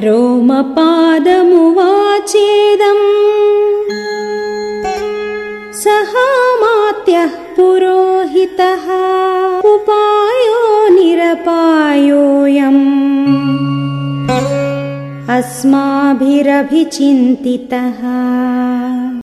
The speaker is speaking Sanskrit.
रोमपादमुवाचेदम्। सहामात्यः पुरोहितः उपायो निरपायोऽयम्। अस्माभिरभिचिन्तितः।